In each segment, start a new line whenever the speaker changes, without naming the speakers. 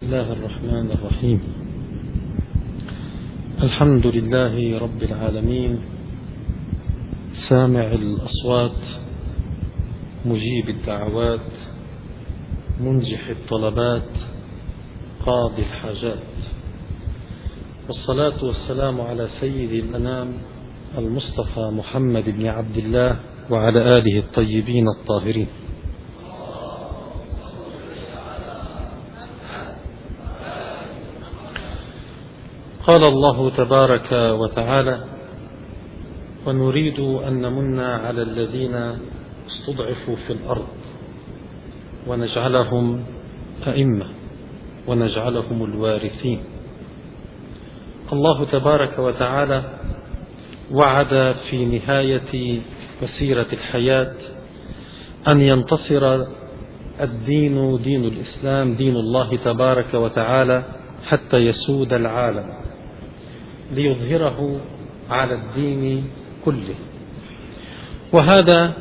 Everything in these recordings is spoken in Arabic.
بسم الله الرحمن الرحيم. الحمد لله رب العالمين. سامع الأصوات مجيب الدعوات منجح الطلبات قاضي الحاجات. والصلاة والسلام على سيد الأنام المصطفى محمد بن عبد الله وعلى آله الطيبين الطاهرين. قال الله تبارك وتعالى ونريد أن نمن على الذين استضعفوا في الأرض ونجعلهم أئمة ونجعلهم الوارثين. الله تبارك وتعالى وعد في نهاية مسيرة الحياة أن ينتصر الدين دين الإسلام دين الله تبارك وتعالى حتى يسود العالم. ليظهره على الدين كله. وهذا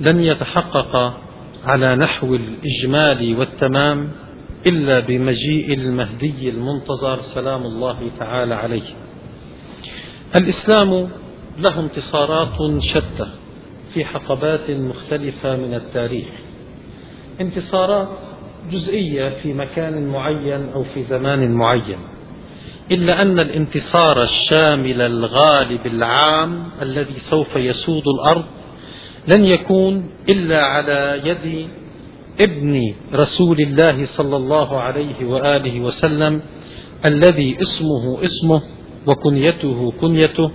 لن يتحقق على نحو الإجمال والتمام إلا بمجيء المهدي المنتظر سلام الله تعالى عليه. الإسلام له انتصارات شتى في حقبات مختلفة من التاريخ. انتصارات جزئية في مكان معين أو في زمان معين. إلا أن الانتصار الشامل الغالب العام الذي سوف يسود الأرض لن يكون إلا على يد ابن رسول الله صلى الله عليه وآله وسلم الذي اسمه اسمه وكنيته كنيته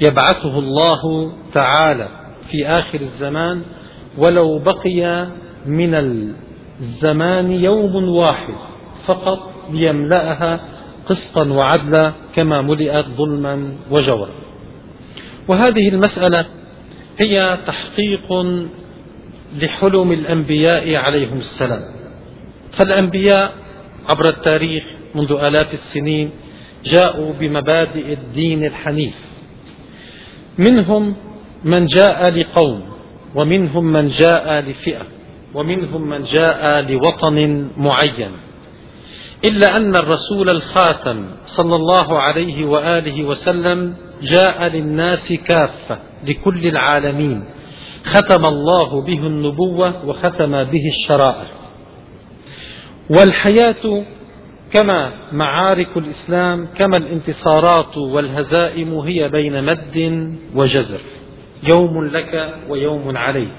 يبعثه الله تعالى في آخر الزمان ولو بقي من الزمان يوم واحد فقط ليملأها قسطا وعدلا كما ملئت ظلما وجورا. وهذه المسألة هي تحقيق لحلم الأنبياء عليهم السلام. فالأنبياء عبر التاريخ منذ آلاف السنين جاءوا بمبادئ الدين الحنيف. منهم من جاء لقوم ومنهم من جاء لفئة ومنهم من جاء لوطن معين. إلا أن الرسول الخاتم صلى الله عليه وآله وسلم جاء للناس كافة لكل العالمين. ختم الله به النبوة وختم به الشرائع. والحياة كما معارك الإسلام كما الانتصارات والهزائم هي بين مد وجزر. يوم لك ويوم عليك.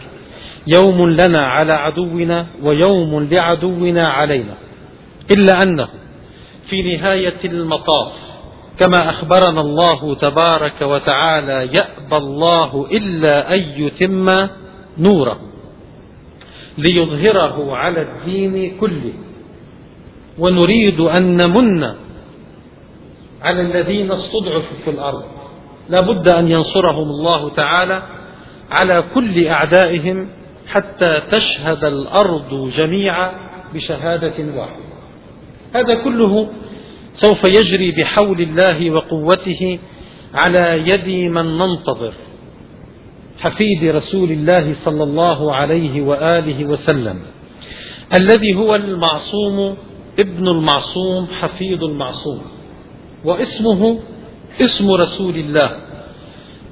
يوم لنا على عدونا ويوم لعدونا علينا. إلا أنه في نهاية المطاف كما أخبرنا الله تبارك وتعالى يأبى الله إلا أن يتم نوره ليظهره على الدين كله. ونريد أن نمن على الذين استضعفوا في الأرض. لا بد أن ينصرهم الله تعالى على كل أعدائهم حتى تشهد الأرض جميعا بشهادة واحدة. هذا كله سوف يجري بحول الله وقوته على يد من ننتظر. حفيد رسول الله صلى الله عليه وآله وسلم. الذي هو المعصوم ابن المعصوم حفيد المعصوم. واسمه اسم رسول الله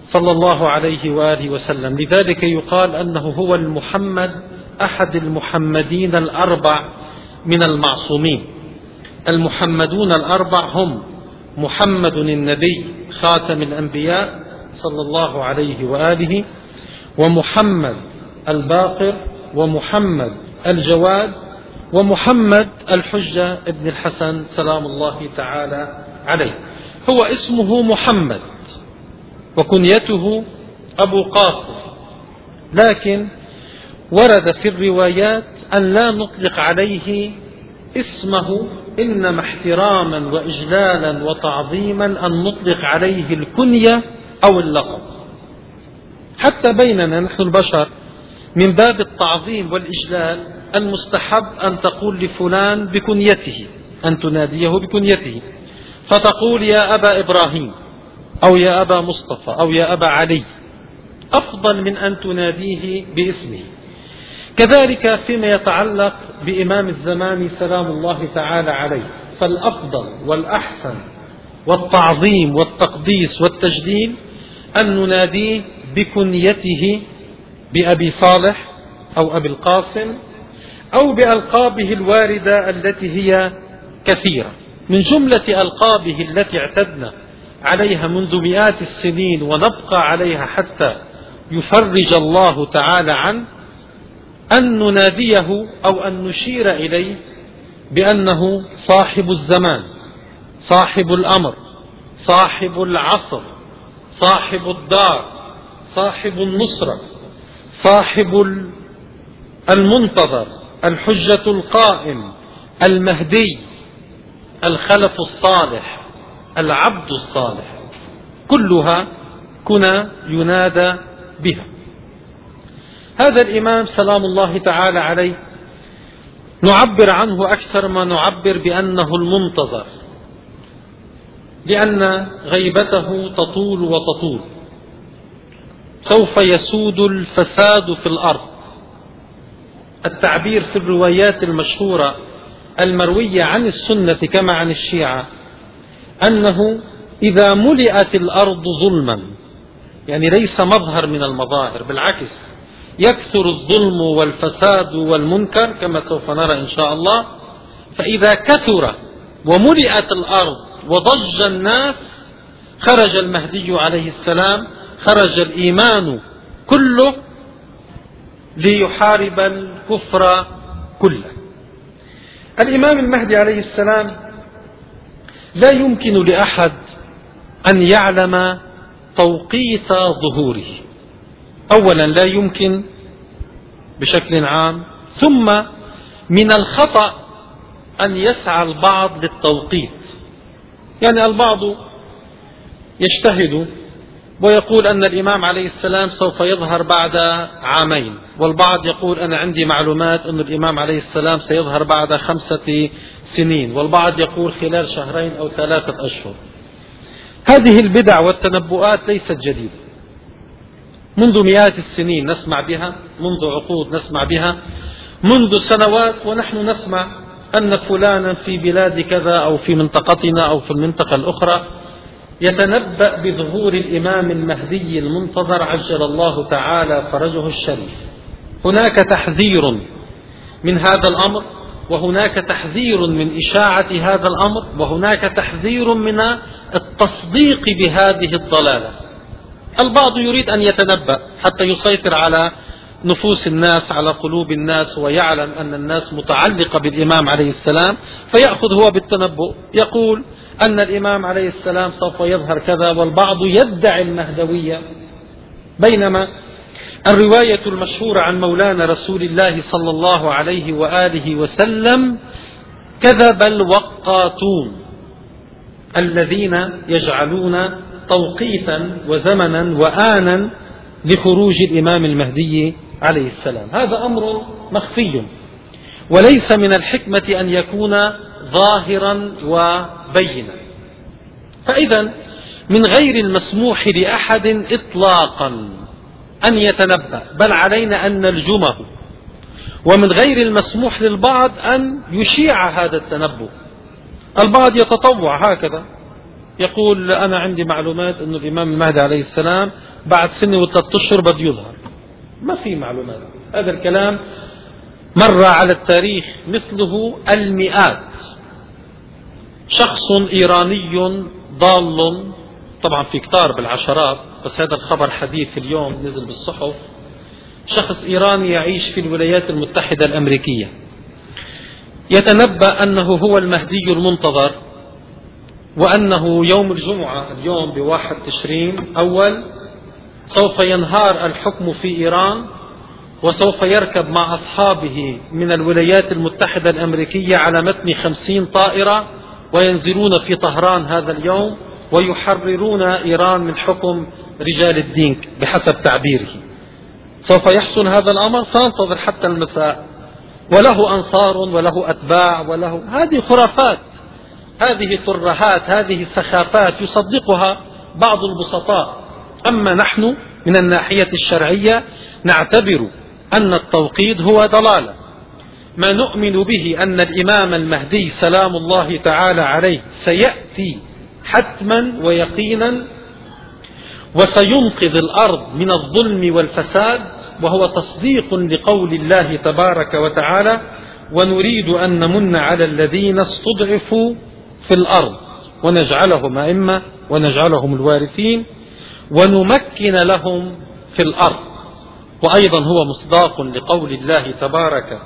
صلى الله عليه وآله وسلم. لذلك يقال أنه هو المحمد أحد المحمدين الأربع من المعصومين. المحمدون الأربع هم محمد النبي خاتم الأنبياء صلى الله عليه وآله ومحمد الباقر ومحمد الجواد ومحمد الحجة ابن الحسن سلام الله تعالى عليه. هو اسمه محمد وكنيته أبو قاسم. لكن ورد في الروايات أن لا نطلق عليه اسمه إنما احتراما وإجلالا وتعظيما أن نطلق عليه الكنية أو اللقب. حتى بيننا نحن البشر من باب التعظيم والإجلال المستحب أن تقول لفلان بكنيته أن تناديه بكنيته فتقول يا أبا إبراهيم أو يا أبا مصطفى أو يا أبا علي أفضل من أن تناديه باسمه. كذلك فيما يتعلق بإمام الزمان سلام الله تعالى عليه. فالأفضل والأحسن والتعظيم والتقديس والتجليل أن نناديه بكنيته بأبي صالح أو أبي القاسم أو بألقابه الواردة التي هي كثيرة. من جملة ألقابه التي اعتدنا عليها منذ مئات السنين ونبقى عليها حتى يفرج الله تعالى عنه أن نناديه أو أن نشير إليه بأنه صاحب الزمان صاحب الأمر صاحب العصر صاحب الدار صاحب النصرة صاحب المنتظر الحجة القائم المهدي الخلف الصالح العبد الصالح. كلها كنا ينادى بها. هذا الإمام سلام الله تعالى عليه نعبر عنه أكثر ما نعبر بأنه المنتظر لأن غيبته تطول وتطول. سوف يسود الفساد في الأرض. التعبير في الروايات المشهورة المروية عن السنة كما عن الشيعة أنه إذا ملئت الأرض ظلما يعني ليس مظهر من المظاهر بالعكس. يكثر الظلم والفساد والمنكر كما سوف نرى إن شاء الله. فإذا كثر وملئت الأرض وضج الناس خرج المهدي عليه السلام خرج الإيمان كله ليحارب الكفر كله. الإمام المهدي عليه السلام لا يمكن لأحد أن يعلم توقيت ظهوره. أولا لا يمكن بشكل عام ثم من الخطأ أن يسعى البعض للتوقيت. يعني البعض يجتهد ويقول أن الإمام عليه السلام سوف يظهر بعد عامين والبعض يقول أنا عندي معلومات أن الإمام عليه السلام سيظهر بعد خمسة سنين والبعض يقول خلال شهرين أو ثلاثة أشهر. هذه البدع والتنبؤات ليست جديدة. منذ مئات السنين نسمع بها منذ عقود نسمع بها منذ سنوات ونحن نسمع أن فلانا في بلاد كذا أو في منطقتنا أو في المنطقة الأخرى يتنبأ بظهور الإمام المهدي المنتظر عجل الله تعالى فرجه الشريف. هناك تحذير من هذا الأمر وهناك تحذير من إشاعة هذا الأمر وهناك تحذير من التصديق بهذه الضلالة. البعض يريد أن يتنبأ حتى يسيطر على نفوس الناس على قلوب الناس ويعلم أن الناس متعلقة بالإمام عليه السلام فيأخذ هو بالتنبؤ. يقول أن الإمام عليه السلام سوف يظهر كذا والبعض يدعي المهدوية بينما الرواية المشهورة عن مولانا رسول الله صلى الله عليه وآله وسلم كذب الوقاتون الذين يجعلون توقيتا وزمنا وآنا لخروج الإمام المهدي عليه السلام. هذا أمر مخفي. وليس من الحكمة أن يكون ظاهرا وبينا. فإذا من غير المسموح لأحد إطلاقا أن يتنبأ بل علينا أن نلجمه. ومن غير المسموح للبعض أن يشيع هذا التنبؤ. البعض يتطوع هكذا. يقول أنا عندي معلومات أن الإمام المهدي عليه السلام بعد سنة وثلاثة أشهر بده يظهر. ما في معلومات. هذا الكلام مر على التاريخ مثله المئات. شخص إيراني ضال طبعا في كتار بالعشرات بس هذا الخبر حديث اليوم نزل بالصحف. شخص إيراني يعيش في الولايات المتحدة الأمريكية. يتنبأ أنه هو المهدي المنتظر. وأنه يوم الجمعة اليوم بواحد تشرين أول سوف ينهار الحكم في إيران وسوف يركب مع أصحابه من الولايات المتحدة الأمريكية على متن خمسين طائرة وينزلون في طهران هذا اليوم ويحررون إيران من حكم رجال الدين بحسب تعبيره. سوف يحصل هذا الأمر؟ سننتظر حتى المساء. وله أنصار وله أتباع وله هذه خرافات. هذه ترهات هذه سخافات يصدقها بعض البسطاء. أما نحن من الناحية الشرعية نعتبر أن التوقيد هو ضلالة ما نؤمن به أن الإمام المهدي سلام الله تعالى عليه سيأتي حتما ويقينا وسينقذ الأرض من الظلم والفساد وهو تصديق لقول الله تبارك وتعالى ونريد أن نمن على الذين استضعفوا في الأرض. ونجعلهم أئمة ونجعلهم الوارثين ونمكن لهم في الأرض. وأيضا هو مصداق لقول الله تبارك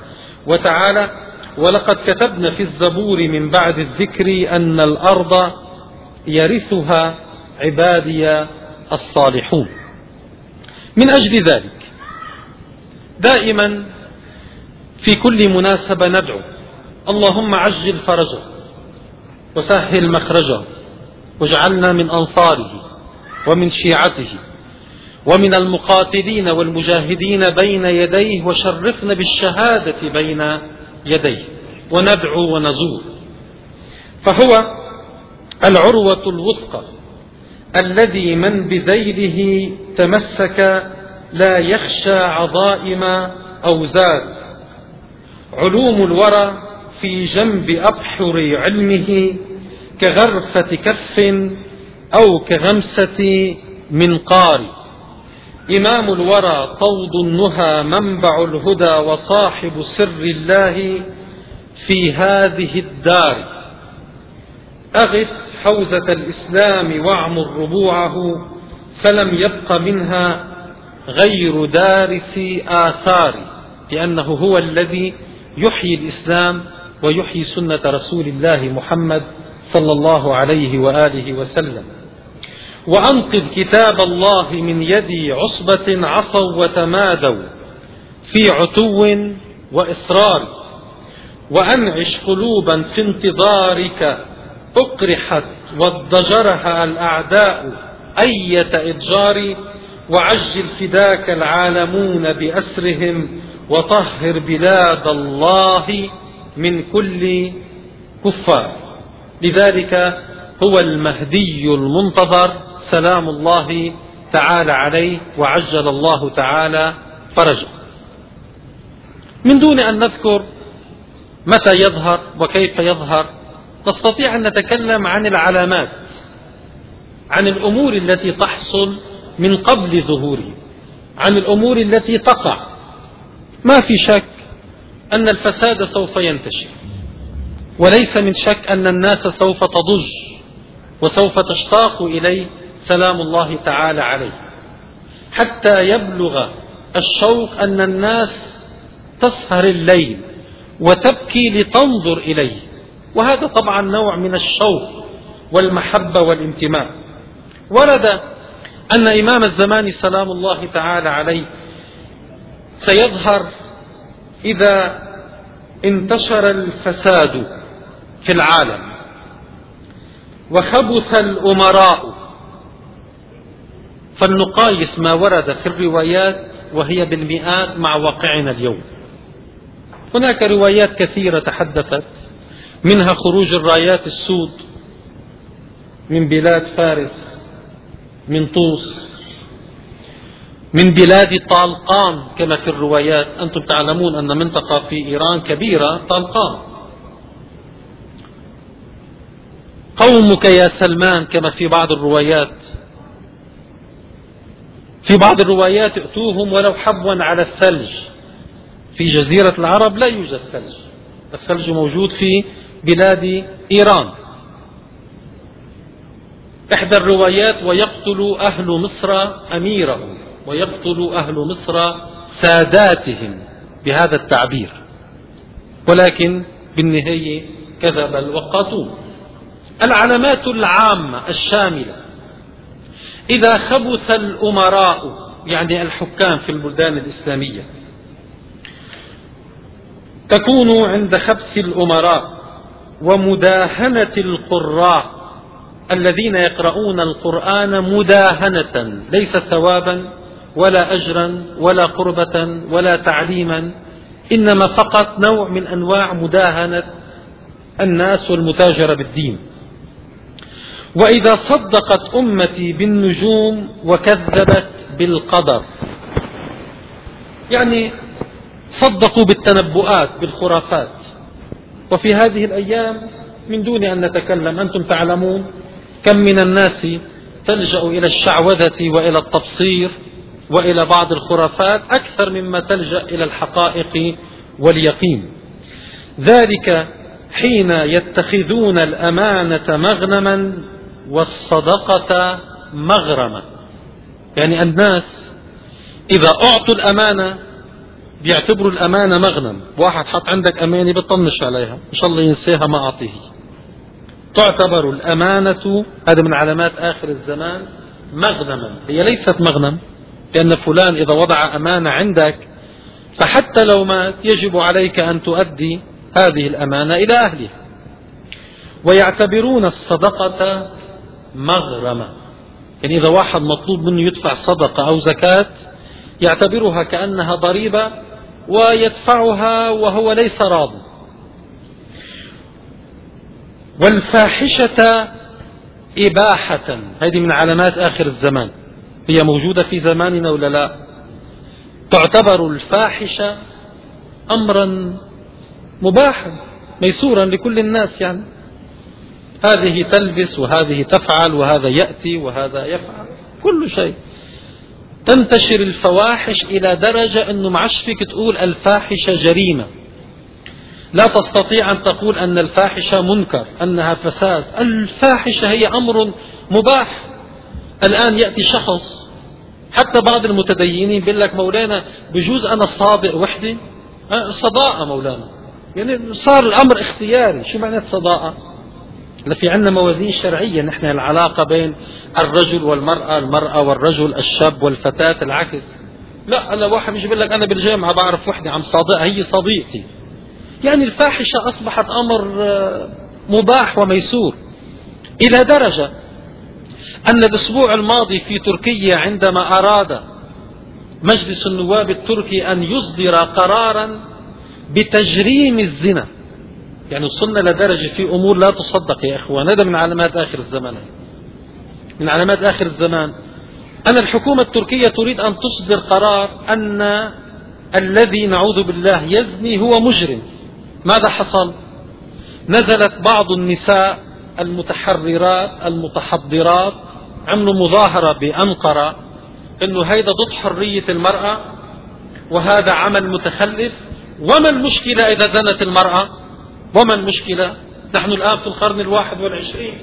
وتعالى ولقد كتبنا في الزبور من بعد الذكر أن الأرض يرثها عبادي الصالحون. من أجل ذلك دائما في كل مناسبة ندعو اللهم عجل فرجه وسهل مخرجه واجعلنا من أنصاره ومن شيعته ومن المقاتلين والمجاهدين بين يديه وشرفنا بالشهادة بين يديه وندعو ونزور. فهو العروة الوثقى الذي من بذيله تمسك لا يخشى عظائم أو زاد علوم الورى في جنب أبحر علمه كغرفة كف أو كغمسة منقار. إمام الورى طود النهى منبع الهدى وصاحب سر الله في هذه الدار. أغث حوزة الإسلام واعمر ربوعه فلم يبق منها غير دارس آثار لأنه هو الذي يحيي الإسلام ويحيي سنة رسول الله محمد صلى الله عليه وآله وسلم. وأنقذ كتاب الله من يد عصبة عصوا وتمادوا في عتو وإصرار. وأنعش قلوبا في انتظارك أقرحت واضجرها الأعداء أية إضجار وعجل فداك العالمون بأسرهم وطهر بلاد الله من كل كفار. لذلك هو المهدي المنتظر سلام الله تعالى عليه وعجل الله تعالى فرجه. من دون أن نذكر متى يظهر وكيف يظهر نستطيع أن نتكلم عن العلامات عن الأمور التي تحصل من قبل ظهوره عن الأمور التي تقع. ما في شك أن الفساد سوف ينتشر. وليس من شك أن الناس سوف تضج وسوف تشتاق إليه. سلام الله تعالى عليه. حتى يبلغ الشوق أن الناس تسهر الليل وتبكي لتنظر إليه. وهذا طبعا نوع من الشوق والمحبة والانتماء. ورد أن إمام الزمان سلام الله تعالى عليه سيظهر إذا انتشر الفساد في العالم وخبث الأمراء فلنقايس ما ورد في الروايات وهي بالمئات مع واقعنا اليوم. هناك روايات كثيرة تحدثت منها خروج الرايات السود من بلاد فارس من طوس من بلاد طالقان كما في الروايات. أنتم تعلمون أن منطقة في إيران كبيرة طالقان. قومك يا سلمان كما في بعض الروايات. في بعض الروايات ائتوهم ولو حبوا على الثلج. في جزيرة العرب لا يوجد ثلج. الثلج موجود في بلاد إيران. إحدى الروايات ويقتل أهل مصر أميرهم. ويقتل أهل مصر ساداتهم بهذا التعبير. ولكن بالنهاية كذب الوقاطون العلامات العامة الشاملة. إذا خبث الأمراء يعني الحكام في البلدان الإسلامية تكون عند خبث الأمراء ومداهنة القراء الذين يقرؤون القرآن مداهنة ليس ثوابا ولا أجرا ولا قربة ولا تعليما إنما فقط نوع من أنواع مداهنة الناس والمتاجرة بالدين. وإذا صدقت أمتي بالنجوم وكذبت بالقدر يعني صدقوا بالتنبؤات بالخرافات. وفي هذه الأيام من دون أن نتكلم أنتم تعلمون كم من الناس تلجأ إلى الشعوذة وإلى التبصير وإلى بعض الخرافات أكثر مما تلجأ إلى الحقائق واليقين. ذلك حين يتخذون الأمانة مغنما والصدقة مغرما. يعني الناس إذا أعطوا الأمانة بيعتبروا الأمانة مغنم. واحد حط عندك أمانة بتطنش عليها إن شاء الله ينساها ما أعطيه. تعتبر الأمانة هذا من علامات آخر الزمان مغنما. هي ليست مغنم. لأن فلان إذا وضع أمانة عندك فحتى لو مات يجب عليك أن تؤدي هذه الأمانة إلى أهلها. ويعتبرون الصدقة مغرمة. يعني إذا واحد مطلوب منه يدفع صدقة أو زكاة يعتبرها كأنها ضريبة ويدفعها وهو ليس راض. والفاحشة إباحة. هذه من علامات آخر الزمان. هي موجودة في زماننا ولا لا؟ تعتبر الفاحشة أمرا مباحا ميسورا لكل الناس يعني. هذه تلبس وهذه تفعل وهذا يأتي وهذا يفعل كل شيء. تنتشر الفواحش إلى درجة أنه ما عادش فيك تقول الفاحشة جريمة. لا تستطيع أن تقول أن الفاحشة منكر أنها فساد. الفاحشة هي أمر مباح. الآن يأتي شخص حتى بعض المتدينين بيقول لك مولانا بجوز أنا صادق وحدي؟ أه، صداقة مولانا. يعني صار الأمر اختياري. شو معنى صداقة؟ في عندنا موازين شرعية. نحن العلاقة بين الرجل والمرأة المرأة والرجل الشاب والفتاة العكس. لا أنا واحد بيجي بيقول لك أنا بالجامعة بعرف وحدة عم صادقها هي صديقتي. يعني الفاحشة أصبحت أمر آه، مباح وميسور. إلى درجة أن الأسبوع الماضي في تركيا عندما أراد مجلس النواب التركي أن يصدر قرارا بتجريم الزنا يعني وصلنا لدرجة في أمور لا تصدق يا إخوان هذا من علامات آخر الزمان. من علامات آخر الزمان. أن الحكومة التركية تريد أن تصدر قرار أن الذي نعوذ بالله يزني هو مجرم. ماذا حصل؟ نزلت بعض النساء المتحررات المتحضرات عملوا مظاهرة بأنقرة إنه هيدا ضد حرية المرأة وهذا عمل متخلف. وما المشكلة إذا زنت المرأة؟ وما المشكلة؟ نحن الآن في القرن الواحد والعشرين.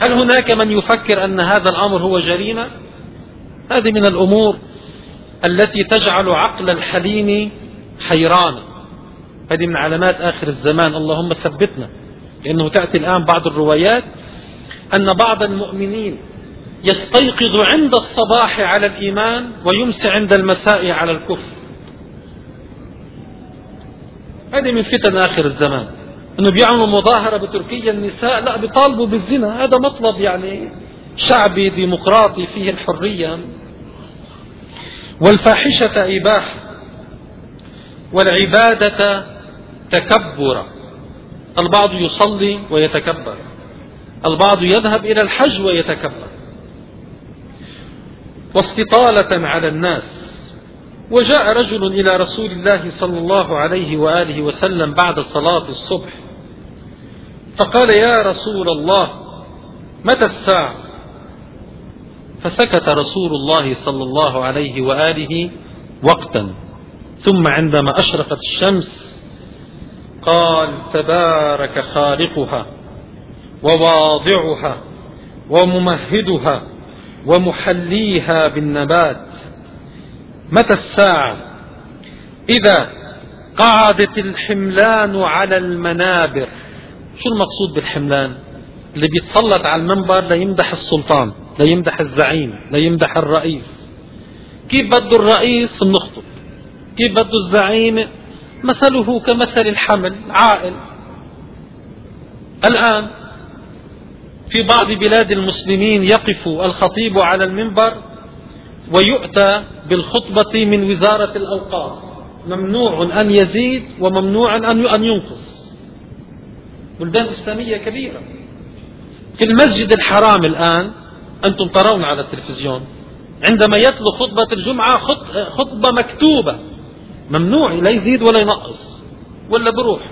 هل هناك من يفكر أن هذا الأمر هو جريمة؟ هذه من الأمور التي تجعل عقل الحليم حيران هذه من علامات آخر الزمان. اللهم ثبتنا. لأنه تأتي الآن بعض الروايات أن بعض المؤمنين يستيقظ عند الصباح على الإيمان ويمسي عند المساء على الكفر. هذه من فتن آخر الزمان. أنه بيعملوا مظاهرة بتركيا النساء لا بيطالبوا بالزنا. هذا مطلب يعني شعبي ديمقراطي فيه الحرية. والفاحشة إباحة. والعبادة تكبرا البعض يصلي ويتكبر. البعض يذهب إلى الحج ويتكبر. واستطالة على الناس. وجاء رجل إلى رسول الله صلى الله عليه وآله وسلم بعد صلاة الصبح فقال يا رسول الله متى الساعة؟ فسكت رسول الله صلى الله عليه وآله وقتا. ثم عندما أشرقت الشمس قال تبارك خالقها وواضعها وممهدها ومحليها بالنبات. متى الساعة؟ إذا قعدت الحملان على المنابر. شو المقصود بالحملان؟ اللي بيتسلط على المنبر ليمدح السلطان ليمدح الزعيم ليمدح الرئيس. كيف بده الرئيس بنخطب كيف بده الزعيم؟ مثله كمثل الحمل عائل الآن في بعض بلاد المسلمين يقف الخطيب على المنبر ويؤتى بالخطبة من وزارة الأوقاف. ممنوع أن يزيد وممنوع أن ينقص. بلدان إسلامية كبيرة. في المسجد الحرام الآن أنتم ترون على التلفزيون عندما يتلو خطبة الجمعة خطبة مكتوبة. ممنوع لا يزيد ولا ينقص. ولا بروح.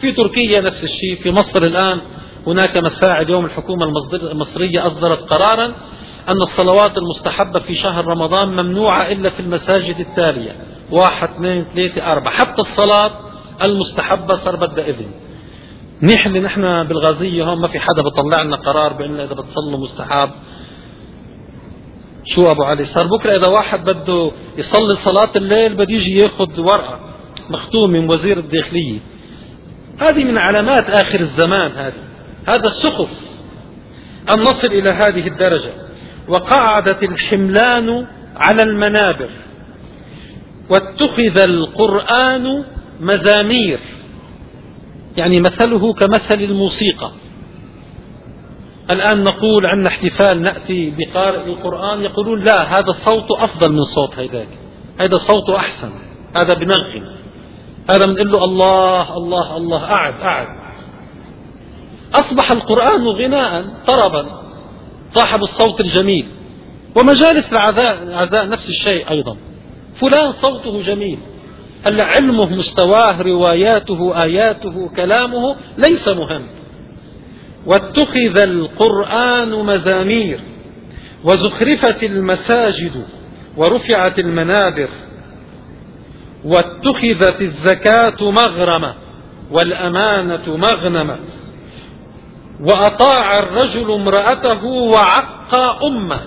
في تركيا نفس الشيء في مصر الآن هناك مساعي اليوم الحكومة المصرية أصدرت قرارا أن الصلوات المستحبة في شهر رمضان ممنوعة إلا في المساجد التالية. واحد اثنين ثلاثة أربعة. حتى الصلاة المستحبة صار بدها إذن. اللي نحن بالغازية هون ما في حدا بطلع لنا قرار بأن إذا بتصلوا مستحب شو أبو علي؟ صار بكرة إذا واحد بده يصلي صلاة الليل بده يجي يأخذ ورقة مختوم من وزير الداخلية. هذه من علامات آخر الزمان هذه. هذا السخف أن نصل إلى هذه الدرجة. وقعدت الحملان على المنابر. واتخذ القرآن مزامير. يعني مثله كمثل الموسيقى. الآن نقول عندنا احتفال نأتي بقارئ القرآن يقولون لا هذا الصوت أفضل من صوت هيداك. هذا صوته أحسن. هذا بنغم. هذا بنقول له الله الله الله أعد أعد. أصبح القرآن غناء طربا. صاحب الصوت الجميل. ومجالس العزاء نفس الشيء أيضا. فلان صوته جميل. هلا علمه مستواه رواياته آياته كلامه ليس مهم. واتخذ القرآن مزامير. وزخرفت المساجد ورفعت المنابر. واتخذت الزكاة مغرمة والأمانة مغنمة. وأطاع الرجل امرأته وعق أمه.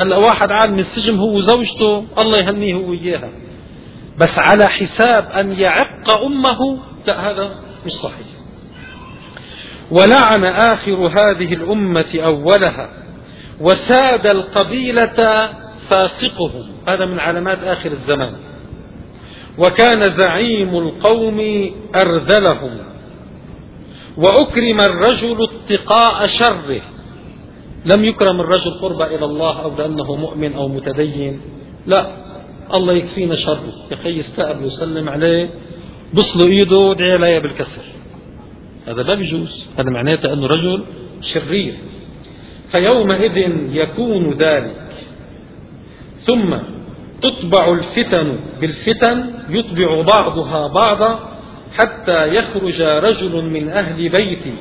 هلا واحد عاد من السجن هو وزوجته الله يهنيه هو وياها بس على حساب أن يعق أمه لا هذا مش صحيح. ولعن آخر هذه الأمة أولها وساد القبيلة فاسقهم. هذا من علامات آخر الزمان. وكان زعيم القوم أرذلهم. وأكرم الرجل اتقاء شره. لم يكرم الرجل قرب إلى الله أو لأنه مؤمن أو متدين. لا الله يكفينا شره. يا أخي يستقبل ويسلم عليه. بصلوا إيده ودعي علي بالكسر. هذا لا بيجوز هذا معناته أنه رجل شرير. فيومئذ يكون ذلك. ثم تطبع الفتن. بالفتن يطبع بعضها بعضا. حتى يخرج رجل من أهل بيتي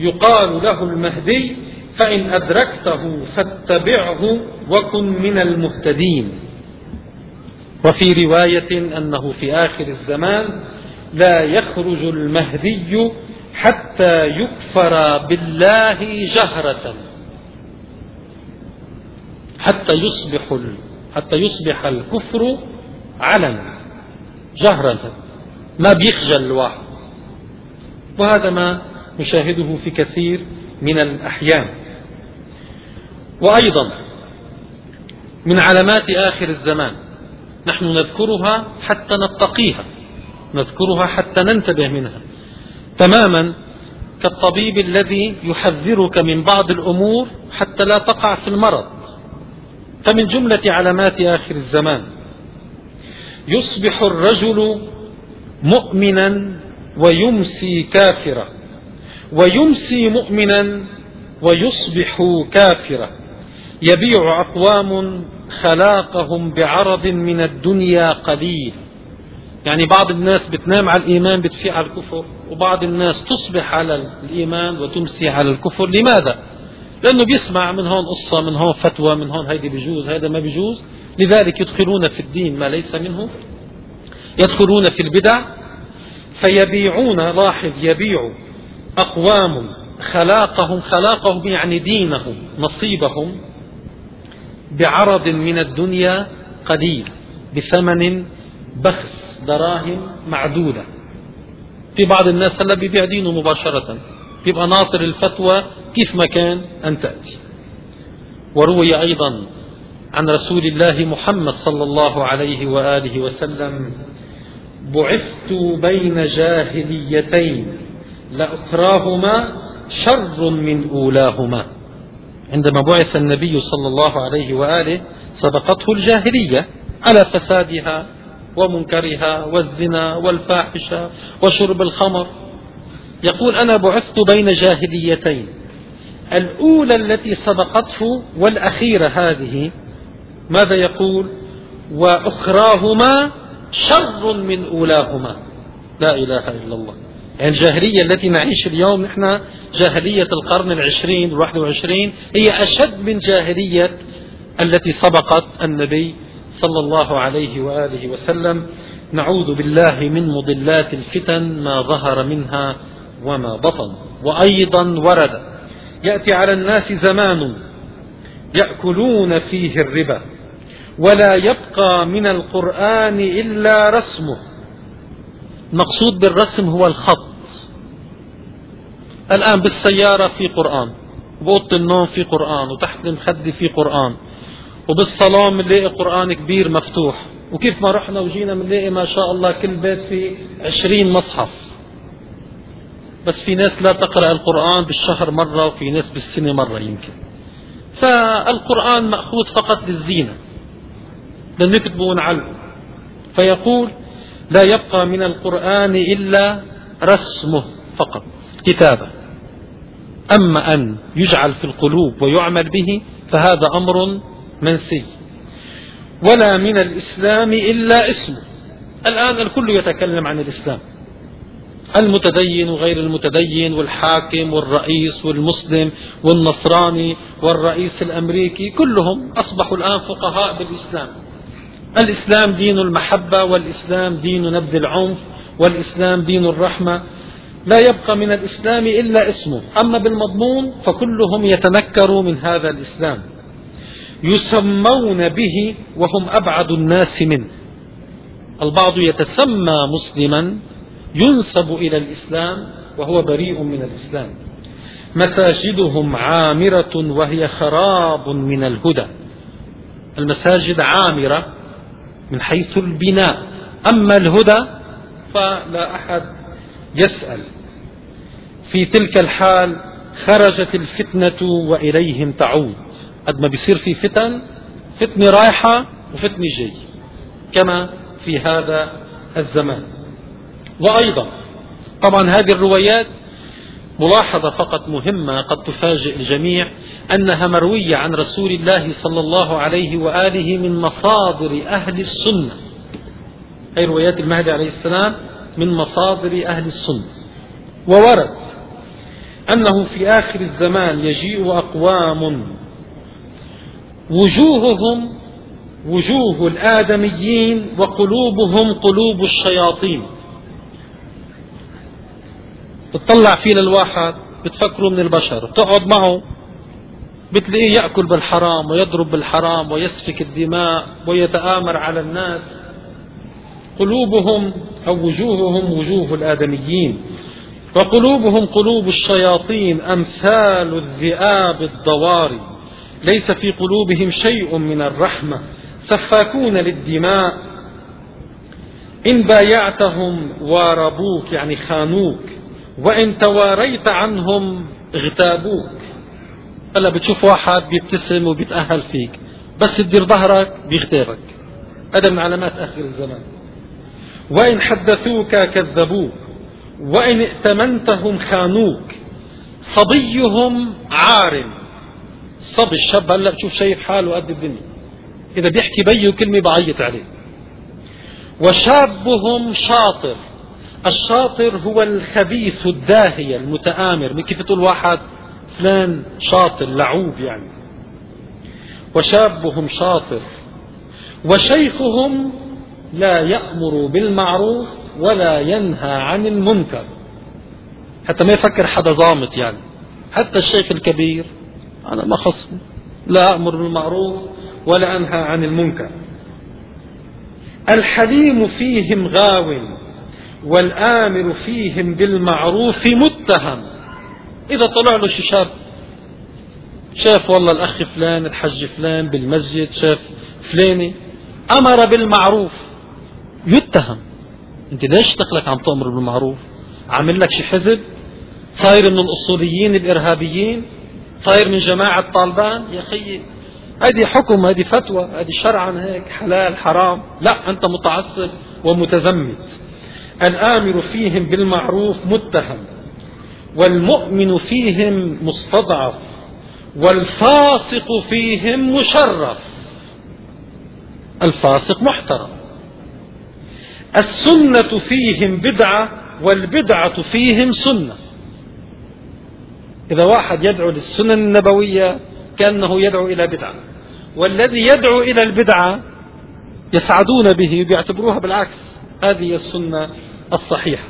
يقال له المهدي فإن أدركته فاتبعه وكن من المهتدين. وفي رواية أنه في آخر الزمان لا يخرج المهدي حتى يكفر بالله جهرة. حتى يصبح حتى يصبح الكفر علنا جهرة. ما بيخجل الواحد. وهذا ما نشاهده في كثير من الأحيان. وأيضا من علامات آخر الزمان نحن نذكرها حتى نتقيها نذكرها حتى ننتبه منها. تماما كالطبيب الذي يحذرك من بعض الأمور حتى لا تقع في المرض. فمن جملة علامات آخر الزمان يصبح الرجل مؤمنا ويمسي كافرا. ويمسي مؤمنا ويصبح كافرا. يبيع أقوام خلاقهم بعرض من الدنيا قليل. يعني بعض الناس بتنام على الإيمان بتفيق على الكفر وبعض الناس تصبح على الإيمان وتمسي على الكفر. لماذا؟ لأنه بيسمع من هون قصة من هون فتوى من هون هيدي بيجوز هذا ما بيجوز لذلك يدخلون في الدين ما ليس منه يدخلون في البدع فيبيعون لاحظ يبيع أقوام خلاقهم خلاقهم يعني دينهم نصيبهم بعرض من الدنيا قليل بثمن بخس دراهم معدودة. في بعض الناس هلا بيبيع دينه مباشرة. يبقى ناطر الفتوى كيف ما كان أن تأتي. وروي أيضا عن رسول الله محمد صلى الله عليه وآله وسلم بعثت بين جاهليتين لأخراهما شر من أولاهما. عندما بعث النبي صلى الله عليه وآله سبقته الجاهلية على فسادها ومنكرها والزنا والفاحشة وشرب الخمر. يقول أنا بعثت بين جاهليتين. الأولى التي سبقته والأخيرة هذه ماذا يقول؟ وأخراهما شر من أولاهما. لا إله إلا الله. يعني الجاهلية التي نعيش اليوم نحن جاهلية القرن العشرين الواحد وعشرين هي أشد من جاهلية التي سبقت النبي صلى الله عليه وآله وسلم. نعوذ بالله من مضلات الفتن ما ظهر منها وما بطن. وأيضا ورد يأتي على الناس زمان يأكلون فيه الربا. ولا يبقى من القرآن إلا رسمه. المقصود بالرسم هو الخط. الآن بالسيارة في قرآن بأوضة النوم في قرآن وتحت المخدة في قرآن وبالصالون بنلاقي قرآن كبير مفتوح. وكيف ما رحنا وجينا بنلاقي ما شاء الله كل بيت فيه عشرين مصحف. بس في ناس لا تقرأ القرآن بالشهر مرة وفي ناس بالسنة مرة يمكن. فالقرآن مأخوذ فقط للزينة. لنكتبه ونعلقه فيقول لا يبقى من القرآن إلا رسمه فقط كتابة. أما أن يجعل في القلوب ويعمل به فهذا أمر منسي. ولا من الإسلام إلا اسمه. الآن الكل يتكلم عن الإسلام. المتدين وغير المتدين والحاكم والرئيس والمسلم والنصراني والرئيس الأمريكي كلهم أصبحوا الآن فقهاء بالإسلام. الإسلام دين المحبة والإسلام دين نبذ العنف والإسلام دين الرحمة لا يبقى من الإسلام إلا اسمه، أما بالمضمون فكلهم يتنكروا من هذا الإسلام. يسمون به وهم أبعد الناس منه. البعض يتسمى مسلما ينسب إلى الإسلام وهو بريء من الإسلام مساجدهم عامرة وهي خراب من الهدى المساجد عامرة من حيث البناء. أما الهدى فلا أحد يسأل. في تلك الحال خرجت الفتنة وإليهم تعود. قد ما بيصير في فتن فتنة رايحة وفتنة جاي. كما في هذا الزمان. وأيضا طبعا هذه الروايات ملاحظة فقط مهمة قد تفاجئ الجميع أنها مروية عن رسول الله صلى الله عليه وآله من مصادر أهل السنة. أي روايات المهدي عليه السلام من مصادر أهل السنة. وورد أنه في آخر الزمان يجيء أقوام وجوههم وجوه الآدميين وقلوبهم قلوب الشياطين. بتطلع فيه للواحد بتفكره من البشر بتقعد معه بتلاقيه يأكل بالحرام ويضرب بالحرام ويسفك الدماء ويتآمر على الناس. قلوبهم أو وجوههم وجوه الآدميين. وقلوبهم قلوب الشياطين أمثال الذئاب الضواري. ليس في قلوبهم شيء من الرحمة. سفاكون للدماء. إن بايعتهم واربوك يعني خانوك. وإن تواريت عنهم اغتابوك. هلا بتشوف واحد بيبتسم وبيتأهل فيك بس تدير ظهرك بيغتابك. هذا من علامات آخر الزمان. وإن حدثوك كذبوك وإن ائتمنتهم خانوك. صبيهم عارم. صبي الشاب هلا بتشوف شايف حاله قد الدنيا. إذا بيحكي بيه كلمة بعيط عليه. وشابهم شاطر. الشاطر هو الخبيث الداهية المتآمر. من كيف تقول واحد؟ فلان شاطر لعوب يعني. وشابهم شاطر. وشيخهم لا يأمر بالمعروف ولا ينهى عن المنكر. حتى ما يفكر حدا ضامت يعني. حتى الشيخ الكبير أنا ما خصني لا أمر بالمعروف ولا أنهى عن المنكر. الحليم فيهم غاو. والآمر فيهم بالمعروف متهم. إذا طلع له شي شاب شاف والله الأخ فلان الحج فلان بالمسجد شاف فلاني أمر بالمعروف يتهم. أنت ليش دخلك عم تأمر بالمعروف؟ عامل لك شي حزب؟ صاير من الأصوليين الإرهابيين؟ صاير من جماعة طالبان؟ يا خيي هذه حكم هذه فتوى هذه شرعا هيك حلال حرام. لا أنت متعصب ومتزمت الآمر فيهم بالمعروف متهم والمؤمن فيهم مستضعف والفاسق فيهم مشرف. الفاسق محترم. السنة فيهم بدعة والبدعة فيهم سنة. إذا واحد يدعو للسنن النبوية كأنه يدعو إلى بدعة والذي يدعو إلى البدعة يسعدون به ويعتبروها بالعكس. هذه السنة الصحيحة.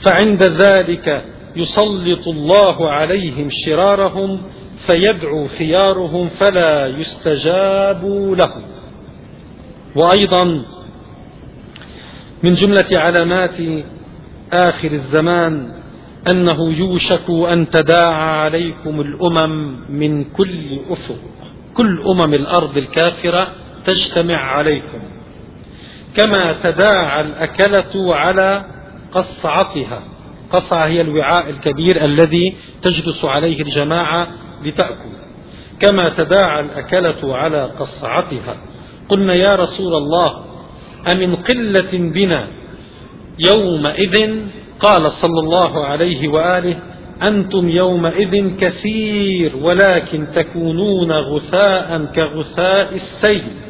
فعند ذلك يسلط الله عليهم شرارهم فيدعو خيارهم فلا يستجاب لهم. وأيضا من جملة علامات آخر الزمان أنه يوشك أن تداعى عليكم الأمم من كل أفق كل أمم الأرض الكافرة تجتمع عليكم. كما تداعى الأكلة على قصعتها. قصعة هي الوعاء الكبير الذي تجلس عليه الجماعة لتأكل. كما تداعى الأكلة على قصعتها. قلنا يا رسول الله أمن قلة بنا يومئذ؟ قال صلى الله عليه وآله أنتم يومئذ كثير ولكن تكونون غثاء كغثاء السيل.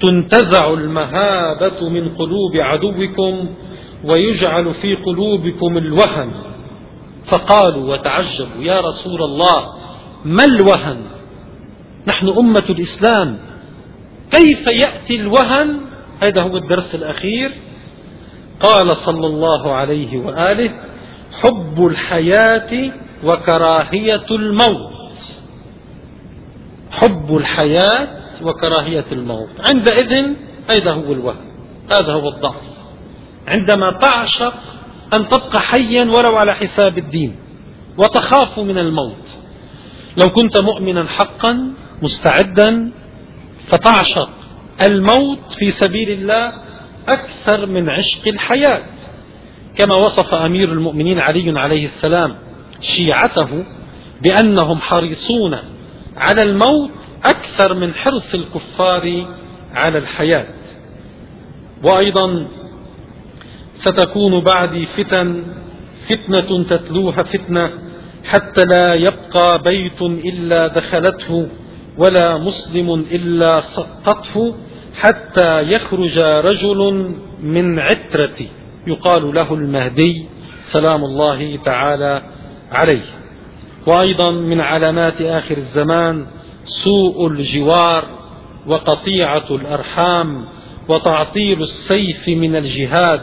تنتزع المهابة من قلوب عدوكم ويجعل في قلوبكم الوهن. فقالوا وتعجبوا يا رسول الله ما الوهن؟ نحن أمة الإسلام كيف يأتي الوهن؟ هذا هو الدرس الأخير. قال صلى الله عليه وآله حب الحياة وكراهية الموت. حب الحياة وكراهية الموت. عندئذ هذا هو الوهم. هذا هو الضعف. عندما تعشق أن تبقى حيا ولو على حساب الدين وتخاف من الموت. لو كنت مؤمنا حقا مستعدا فتعشق الموت في سبيل الله أكثر من عشق الحياة. كما وصف أمير المؤمنين علي عليه السلام شيعته بأنهم حريصون على الموت أكثر من حرص الكفار على الحياة. وأيضا ستكون بعدي فتن فتنة تتلوها فتنة حتى لا يبقى بيت إلا دخلته ولا مسلم إلا سقطته حتى يخرج رجل من عترتي يقال له المهدي سلام الله تعالى عليه. وأيضا من علامات آخر الزمان سوء الجوار وقطيعة الأرحام وتعطيل السيف من الجهاد.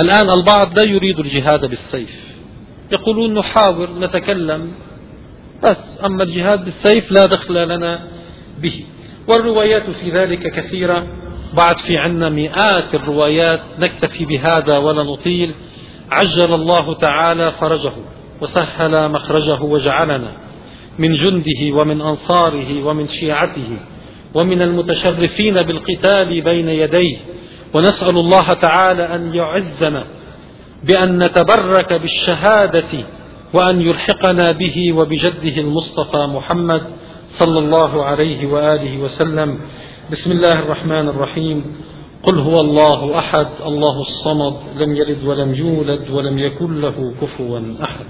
الآن البعض لا يريد الجهاد بالسيف. يقولون نحاور نتكلم. بس أما الجهاد بالسيف لا دخل لنا به. والروايات في ذلك كثيرة. بعد في عنا مئات الروايات. نكتفي بهذا ولا نطيل. عجل الله تعالى فرجه وسهل مخرجه وجعلنا. من جنده ومن أنصاره ومن شيعته ومن المتشرفين بالقتال بين يديه. ونسأل الله تعالى أن يعزنا بأن نتبرك بالشهادة وأن يلحقنا به وبجده المصطفى محمد صلى الله عليه وآله وسلم. بسم الله الرحمن الرحيم. قل هو الله أحد. الله الصمد. لم يلد ولم يولد ولم يكن له كفوا أحد